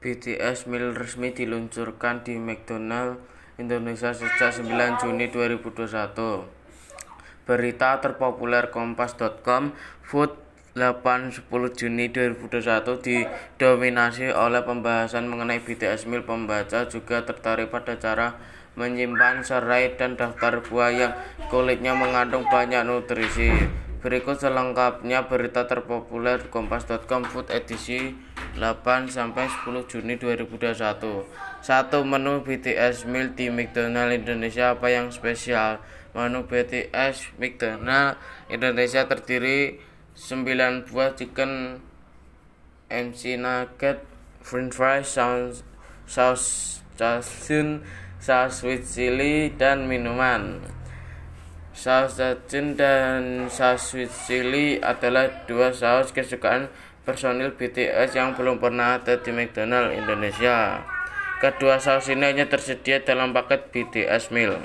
BTS Meal resmi diluncurkan di McDonald Indonesia sejak 9 Juni 2021. Berita terpopuler kompas.com Food 8-10 Juni 2021 didominasi oleh pembahasan mengenai BTS Meal. Pembaca juga tertarik pada cara menyimpan serai dan daftar buah yang kulitnya mengandung banyak nutrisi. Berikut selengkapnya berita terpopuler kompas.com Food edisi 8 sampai 10 Juni 2021. Satu menu BTS meal di McDonald Indonesia apa yang spesial? Menu BTS McDonald Indonesia terdiri 9 buah chicken MC nugget, french fries, saus saus casun, saus sweet chili dan minuman. Saus cacing dan saus sweet chili adalah dua saus kesukaan personil BTS yang belum pernah ada di McDonald Indonesia. Kedua saus ini hanya tersedia dalam paket BTS Meal.